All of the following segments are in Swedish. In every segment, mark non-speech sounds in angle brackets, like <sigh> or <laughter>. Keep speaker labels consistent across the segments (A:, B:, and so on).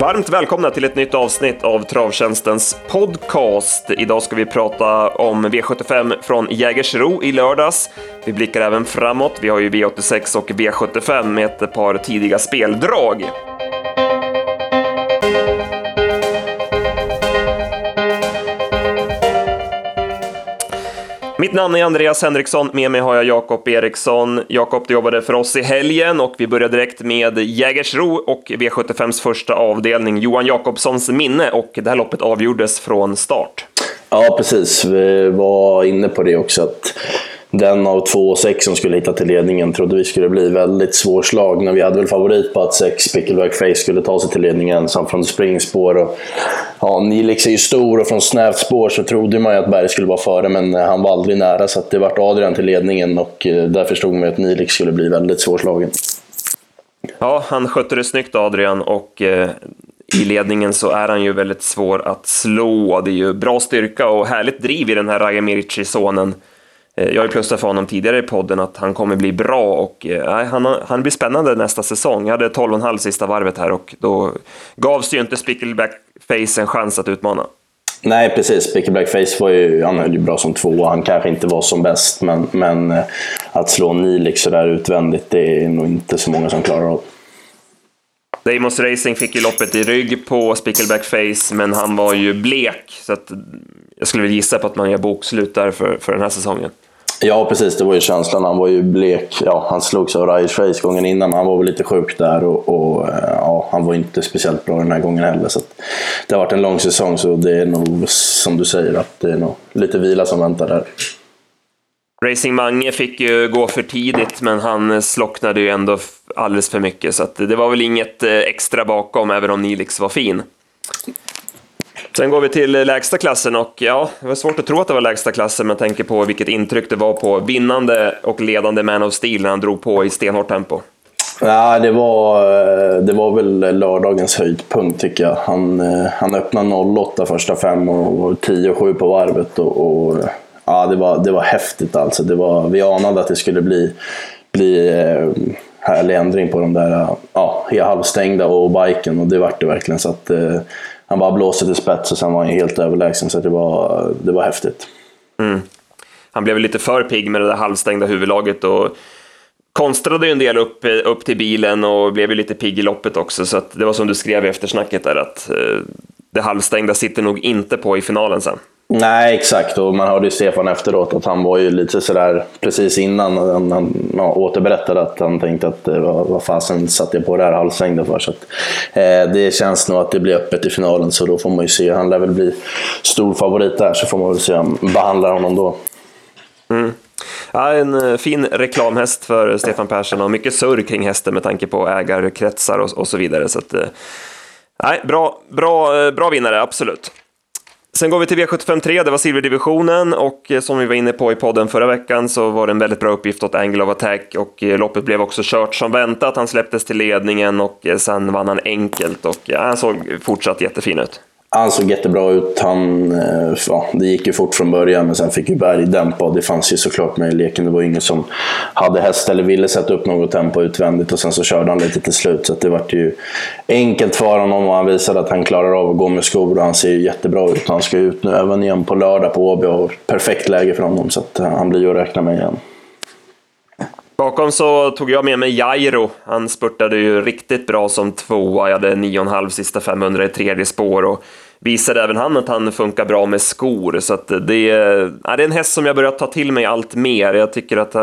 A: Varmt välkomna till ett nytt avsnitt av Travtjänstens podcast. Idag ska vi prata om V75 från Jägersro i lördags. Vi blickar även framåt. Vi har ju V86 och V75 med ett par tidiga speldrag. Mitt namn är Andreas Henriksson, med mig har jag Jakob Eriksson. Jakob, du jobbade för oss i helgen och vi börjar direkt med Jägersro och V75s första avdelning, Johan Jakobssons minne och det här loppet avgjordes från start.
B: Ja, precis. Vi var inne på det också. att den av två och sex som skulle hitta till ledningen trodde vi skulle bli väldigt svårslagna. Vi hade väl favorit på att sex Pickleback Face skulle ta sig till ledningen ensam från springspår. Och, ja, Nilix liksom är ju stor och från snävt spår så trodde man ju att Berg skulle vara före men eh, han var aldrig nära så det vart Adrian till ledningen och eh, där förstod man att Nilix liksom skulle bli väldigt svårslagen.
A: Ja, han skötte det snyggt Adrian och eh, i ledningen så är han ju väldigt svår att slå. Det är ju bra styrka och härligt driv i den här Raja Mirici-sonen. Eh, jag har ju plussat för honom tidigare i podden att han kommer bli bra och eh, han, han blir spännande nästa säsong. Jag hade 12,5 sista varvet här och då gavs ju inte Spickleback Face en chans att utmana.
B: Nej, precis. Spickleback Face var ju, han höll ju bra som två. Han kanske inte var som bäst, men, men eh, att slå Nilix sådär utvändigt, det är nog inte så många som klarar av.
A: Deimos Racing fick ju loppet i rygg på Spickleback Face, men han var ju blek, så att jag skulle väl gissa på att man gör bokslut där för, för den här säsongen.
B: Ja, precis. Det var ju känslan. Han var ju blek. Ja, han slogs av Ryan Face gången innan, han var väl lite sjuk där och, och ja, han var inte speciellt bra den här gången heller. Så det har varit en lång säsong, så det är nog som du säger, att det är nog lite vila som väntar där.
A: Racing Mange fick ju gå för tidigt, men han slocknade ju ändå alldeles för mycket, så det var väl inget eh, extra bakom, även om Nilix var fin. Sen går vi till eh, lägsta klassen och ja, det var svårt att tro att det var lägsta klassen med tanke på vilket intryck det var på vinnande och ledande Man of Steel när han drog på i stenhårt tempo.
B: Ja, det var, eh, det var väl lördagens höjdpunkt tycker jag. Han, han öppnade 08 första fem och 10-7 på varvet. Och, och, ja, det, var, det var häftigt alltså. Det var, vi anade att det skulle bli, bli eh, härlig ändring på de där ja, halvstängda och biken och det vart det verkligen. Så att, eh, han bara blåste till spets och sen var han helt överlägsen så det var, det var häftigt.
A: Mm. Han blev lite för pigg med det där halvstängda huvudlaget och konstrade ju en del upp, upp till bilen och blev ju lite pigg i loppet också så det var som du skrev i eftersnacket där att eh, det halvstängda sitter nog inte på i finalen sen.
B: Nej, exakt. Och man hörde ju Stefan efteråt att han var ju lite sådär precis innan han, han ja, återberättade att han tänkte att eh, vad, vad fasen satte jag på det här halslängden för. Så att, eh, det känns nog att det blir öppet i finalen så då får man ju se. Han lär väl bli stor favorit där så får man väl se om behandlar honom då.
A: Mm. Ja, en eh, fin reklamhäst för Stefan Persson och mycket surr kring hästen med tanke på ägarkretsar och, och så vidare. Så att, eh, nej, bra, bra, eh, bra vinnare, absolut. Sen går vi till V753, det var silverdivisionen och eh, som vi var inne på i podden förra veckan så var det en väldigt bra uppgift åt Angle of Attack och eh, loppet blev också kört som väntat. Han släpptes till ledningen och eh, sen vann han enkelt och han såg fortsatt jättefin ut.
B: Han såg jättebra ut. Han, eh, ja, det gick ju fort från början, men sen fick ju Berg dämpa. Och det fanns ju såklart med i leken. Det var ingen som hade häst eller ville sätta upp något tempo utvändigt. Och sen så körde han lite till slut. Så det var ju enkelt för honom och han visade att han klarar av att gå med skor. Och han ser ju jättebra ut. Han ska ut nu även igen på lördag på Åby. Och perfekt läge för honom, så att eh, han blir ju att räkna med igen.
A: Bakom så tog jag med mig Jairo. Han spurtade ju riktigt bra som tvåa. Jag hade 9,5 sista 500 i tredje spår och visade även han att han funkar bra med skor. Så att det, är, ja, det är en häst som jag börjat ta till mig allt mer. Jag tycker att uh,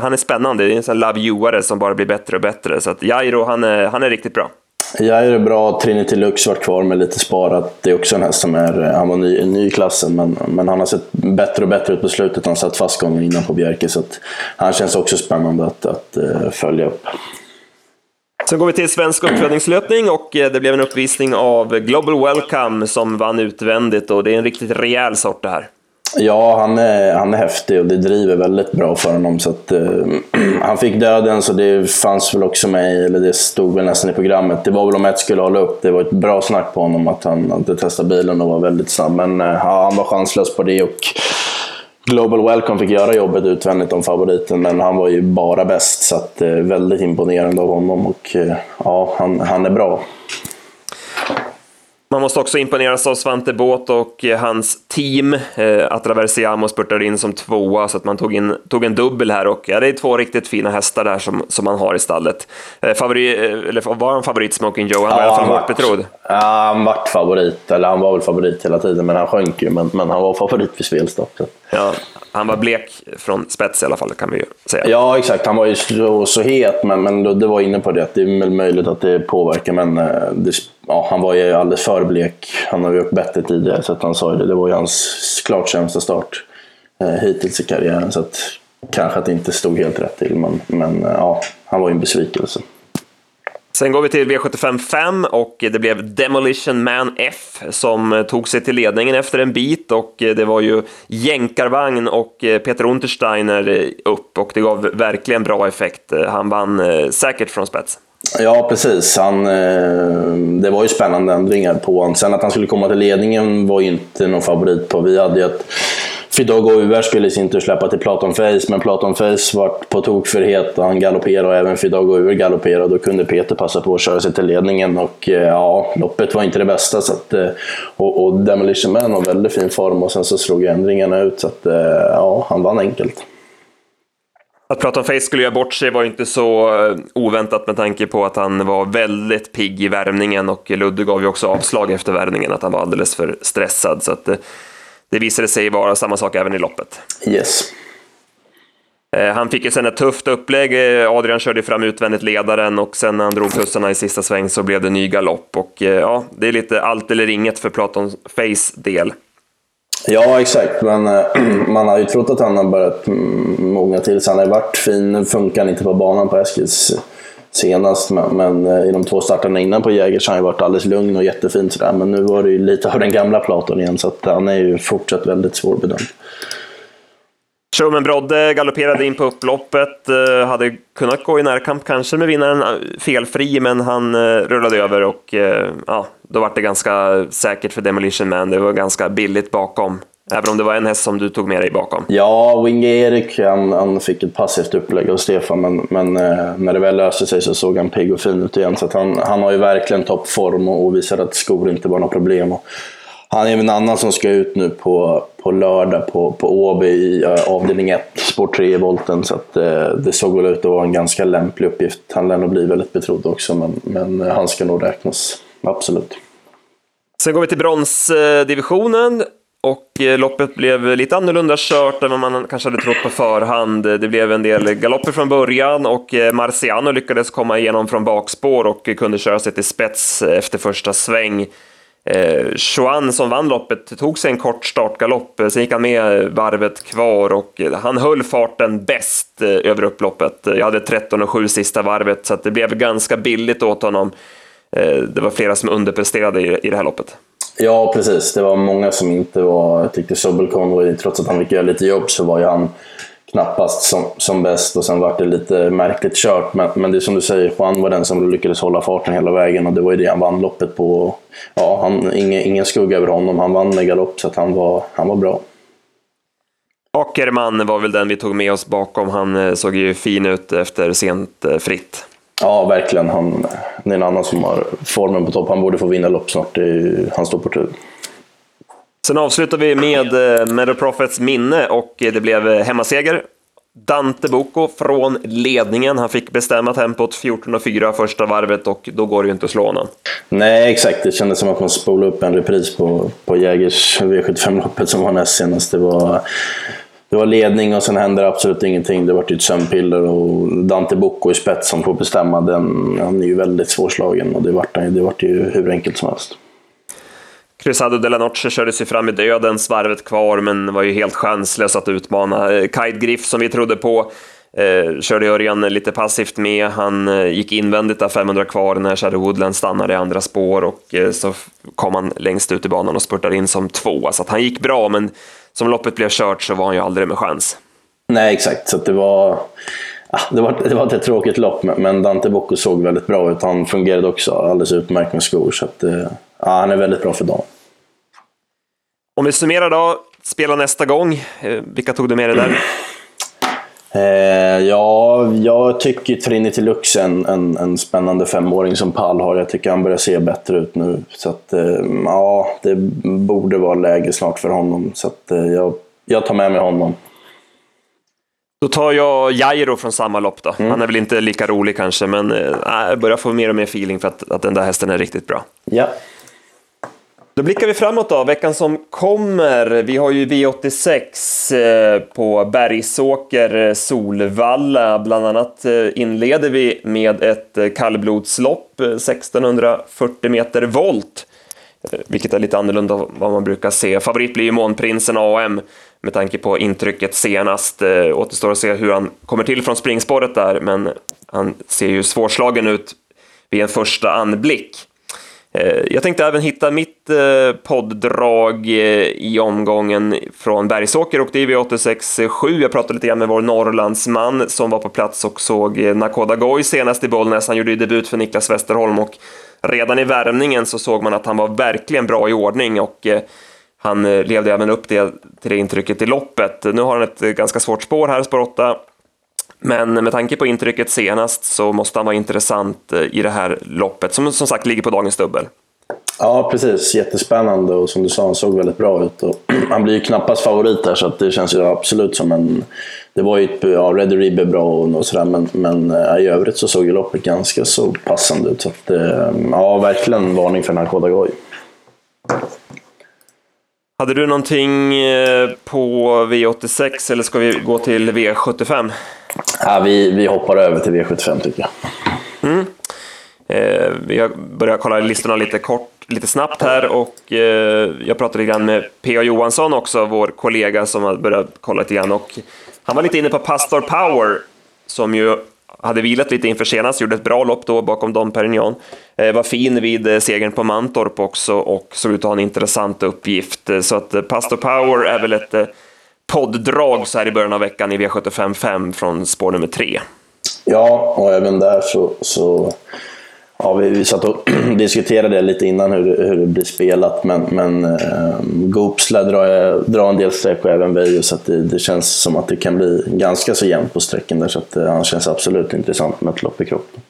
A: han är spännande. Det är en sån Love You-are som bara blir bättre och bättre. Så att Jairo, han är, han är riktigt bra.
B: Jag är bra. Trinity Lux varit kvar med lite sparat. Det är också en häst som är, eh, han var ny, ny i klassen men, men han har sett bättre och bättre ut på slutet. Han satt fast gången innan på Bjerke så att han känns också spännande att, att uh, följa upp.
A: Sen går vi till svensk uppfödningslöpning och eh, det blev en uppvisning av Global Welcome som vann utvändigt och det är en riktigt rejäl sort det här.
B: Ja, han är, han är häftig och det driver väldigt bra för honom. Så att, eh, <clears throat> han fick döden så det fanns väl också med, eller det stod väl nästan i programmet. Det var väl om ett skulle hålla upp. Det var ett bra snack på honom att han hade testat bilen och var väldigt snabb. Men eh, ja, han var chanslös på det och Global Welcome fick göra jobbet utvändigt om favoriten, men han var ju bara bäst. Så att, eh, väldigt imponerande av honom och eh, ja, han, han är bra.
A: Man måste också imponeras av Svante Båt och eh, hans team. Eh, Atraversiamo spurtade in som tvåa, så att man tog, in, tog en dubbel här. Och, ja, det är två riktigt fina hästar där som, som man har i stallet. Eh, favori, eller var han favorit, Smoking Joe? Han var ja, i alla fall hårt betrodd.
B: Ja, han vart favorit. Eller han var väl favorit hela tiden, men han sjönk ju. Men, men han var favorit vid spelstopp.
A: Ja, han var blek från spets i alla fall, kan vi ju säga.
B: Ja, exakt. Han var ju så, så het, men, men det var inne på det. Det är väl möjligt att det påverkar, men det ja, han var ju alldeles för blek. Han har ju gjort bättre tidigare, så att han sa det. Det var ju hans klart sämsta start eh, hittills i karriären. Så att, kanske att det inte stod helt rätt till, men, men eh, ja, han var ju en besvikelse.
A: Sen går vi till V75 5 och det blev Demolition Man F som tog sig till ledningen efter en bit och det var ju jänkarvagn och eh, Peter Untersteiner upp och det gav verkligen bra effekt. Han vann eh, säkert från spets.
B: Ja, precis. Han, eh, det var ju spännande ändringar på honom. Sen att han skulle komma till ledningen var ju inte någon favorit på. Vi hade ju ett Fidogo UR skulle i sin tur släppa till Platon Face, men Platon Face var på tok för het och han galopperade och även Fidogo UR galopperade. Då kunde Peter passa på att köra sig till ledningen och eh, ja, loppet var inte det bästa. Så att, eh, och, och Demolition Man var väldigt fin form och sen så slog ändringarna ut så att eh, ja, han vann enkelt.
A: Att prata om Face skulle göra bort sig var inte så eh, oväntat med tanke på att han var väldigt pigg i värmningen och Ludde gav ju också avslag efter värmningen, att han var alldeles för stressad. Så att det, eh, det visade sig vara samma sak även i loppet.
B: Yes.
A: Eh, han fick ju sen ett tufft upplägg. Adrian körde fram utvändigt ledaren och sen när han drog tussarna i sista sväng så blev det ny galopp. Och ja, det är lite allt eller inget för Platon Face del.
B: Ja, exakt. Men eh, <clears throat> man har ju trott att han har börjat mm, mogna till sig. Han har ju varit fin. Nu funkar han inte på banan på Eskils senast, men men eh, i de två starterna innan på Jägers har han ju varit alldeles lugn och jättefin sådär. Men nu var det ju lite av den gamla Platon igen, så att han är ju fortsatt väldigt svårbedömd.
A: Showman Brodde galopperade in på upploppet, eh, hade kunnat gå i närkamp kanske med vinnaren eh, felfri, men han eh, rullade över och ja, då var det ganska säkert för Demolition Man. Det var ganska billigt bakom. Även om det var en häst som du tog med dig bakom.
B: Ja, Wing Erik han, han fick ett passivt upplägg av Stefan, men, men när det väl löste sig så såg han pigg och fin ut igen. Så han, han har ju verkligen toppform och, och visar att skor inte var något problem. Och han är en annan som ska ut nu på, på lördag på, på Åby i eh, avdelning 1, spår 3 i volten. Så att, eh, det såg väl ut att vara en ganska lämplig uppgift. Han lär nog bli väldigt betrodd också, men, men eh, han ska nog räknas absolut.
A: Sen går vi till bronsdivisionen och eh, loppet blev lite annorlunda kört än vad man kanske hade trott på förhand. Det blev en del galopper från början och Marciano lyckades komma igenom från bakspår och kunde köra sig till spets efter första sväng. Eh, Chuan som vann loppet tog sig en kort startgalopp, eh, sen gick han med varvet kvar och eh, han höll farten bäst eh, över upploppet. Jag hade 13,7 sista varvet så det blev ganska billigt åt honom. Eh, det var flera som underpresterade i, det här loppet.
B: Ja, precis. Det var många som inte var... Jag tyckte Sobel trots att han fick göra lite jobb, så var ju han knappast som, som bäst och sen var det lite märkligt kört. Men, men det är som du säger, Juan var den som lyckades hålla farten hela vägen och det var ju det han vann loppet på. Ja, han, ingen, ingen skugga över honom. Han vann med galopp så att han, var, han var bra.
A: Ackerman var väl den vi tog med oss bakom. Han eh, såg ju fin ut efter sent eh, fritt.
B: Ja, verkligen. Han, det är en annan som har formen på topp. Han borde få vinna lopp snart. Är, han står på tur.
A: Sen avslutar vi med eh, Meadow Profits minne och det blev eh, hemmaseger. Dante Bocco från ledningen. Han fick bestämma tempot 14.04 första varvet och då går det ju inte att slå honom.
B: Nej, exakt. Det kändes som att man spolade upp en repris på, på Jägers V75-loppet som var näst senast. Det var det var ledning och sen hände absolut ingenting. Det var ett sömnpiller och Dante Bocco i spets som får bestämma. Den, han är ju väldigt svårslagen och det vart, det vart ju hur enkelt som helst.
A: Cruzado de la Noche körde sig fram i dödens varvet kvar, men var ju helt chanslös att utmana. Eh, Kite Griff, som vi trodde på, eh, körde Örjan lite passivt med. Han eh, gick invändigt där 500 kvar när Shadow Woodland stannade i andra spår och eh, så kom han längst ut i banan och spurtade in som två. Så att han gick bra, men som loppet blev kört så var han ju aldrig med chans.
B: Nej, exakt. Så det var... Ja, det, var, det var ett tråkigt lopp, men Dante Bocco såg väldigt bra ut. Han fungerade också alldeles utmärkt med skor, så att, eh, ja, han är väldigt bra för dagen.
A: Om vi summerar då, spela nästa gång? Eh, vilka tog du med dig där?
B: Eh, ja, jag tycker Trinity Lux är en, en, en, spännande femåring som Pall har. Jag tycker han börjar se bättre ut nu. Så att, eh, ja, det borde vara läge snart för honom. Så att, eh, jag, jag tar med mig honom.
A: Då tar jag Jairo från samma lopp då. Mm. Han är väl inte lika rolig kanske, men äh, jag börjar få mer och mer feeling för att, att den där hästen är riktigt bra.
B: Ja.
A: Då blickar vi framåt då, veckan som kommer. Vi har ju V86 eh, på Bergsåker, eh, Solvalla. Bland annat eh, inleder vi med ett kallblodslopp, 1640 meter volt. Vilket är lite annorlunda vad man brukar se. Favorit blir ju Månprinsen AM med tanke på intrycket senast. Återstår att se hur han kommer till från springspåret där, men han ser ju svårslagen ut vid en första anblick. Eh, jag tänkte även hitta mitt eh, podddrag eh, i omgången från Bergsåker och det är V86.7. Jag pratade lite grann med vår Norrlandsman som var på plats och såg Nakoda Goy senast i Bollnäs. Han gjorde ju debut för Niklas Westerholm och redan i värmningen så såg man att han var verkligen bra i ordning och han levde även upp det, till det intrycket i loppet. Nu har han ett ganska svårt spår här, spår 8. Men med tanke på intrycket senast så måste han vara intressant eh, i det här loppet, som som sagt ligger på dagens dubbel.
B: Ja, precis. Jättespännande och som du sa, han såg väldigt bra ut. Och <clears throat> han blir ju knappast favorit där, så det känns ju absolut som en... Det var ju ja, Red Ribbe bra och, sådär, men, men i övrigt så såg ju loppet ganska så passande ut. Så att, ja, verkligen varning för Narkoda Goy.
A: Hade du någonting eh, på V86 eller ska vi gå till V75?
B: Ja, vi, vi hoppar över till V75 tycker jag.
A: Mm. Eh, vi börjar kolla listorna lite kort, lite snabbt här och eh, jag pratade lite grann med P.A. Johansson också, vår kollega som har börjat kolla lite grann och han var lite inne på Pastor Power som ju hade vilat lite inför senast, gjorde ett bra lopp då bakom Dom Perignon. Eh, var fin vid eh, segern på Mantorp också och såg ut att ha en intressant uppgift. Så att eh, Pastor Power är väl ett eh, podddrag så här i början av veckan i V75 5 från spår nummer 3.
B: Ja, och även där så, så Ja, vi, vi satt och <clears throat> diskuterade det lite innan hur, hur det blir spelat, men, men eh, Goops lär dra, dra en del streck och även Veijo, så det, det, känns som att det kan bli ganska så jämnt på sträcken där, så att, eh, han känns absolut intressant med ett lopp i kroppen.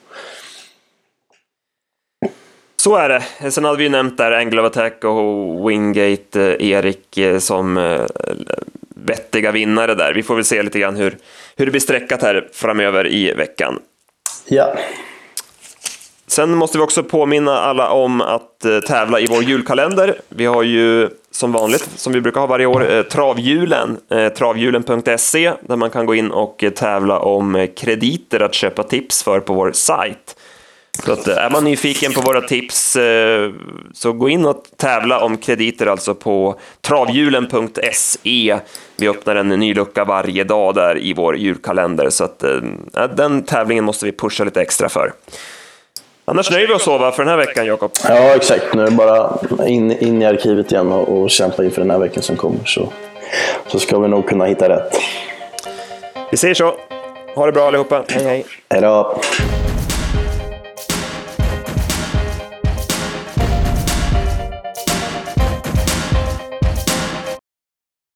A: Så är det. Sen hade vi nämnt där Angle of Attack och Wingate eh, Erik eh, som eh, vettiga vinnare där. Vi får väl se lite grann hur, hur det blir sträckat här framöver i veckan.
B: Ja.
A: Sen måste vi också påminna alla om att eh, tävla i vår julkalender. Vi har ju som vanligt, som vi brukar ha varje år, eh, Travhjulen, eh, travhjulen.se, där man kan gå in och tävla om krediter att köpa tips för på vår sajt. Så att, är man nyfiken på våra tips så gå in och tävla om krediter alltså på travhjulen.se. Vi öppnar en ny lucka varje dag där i vår julkalender så att den tävlingen måste vi pusha lite extra för. Annars nöjer vi oss så för den här veckan, Jakob.
B: Ja, exakt. Nu är det bara in, in i arkivet igen och, och kämpa inför den här veckan som kommer. Så, så ska vi nog kunna hitta rätt.
A: Vi säger så. Ha det bra allihopa. Hej, hej.
B: Hej då.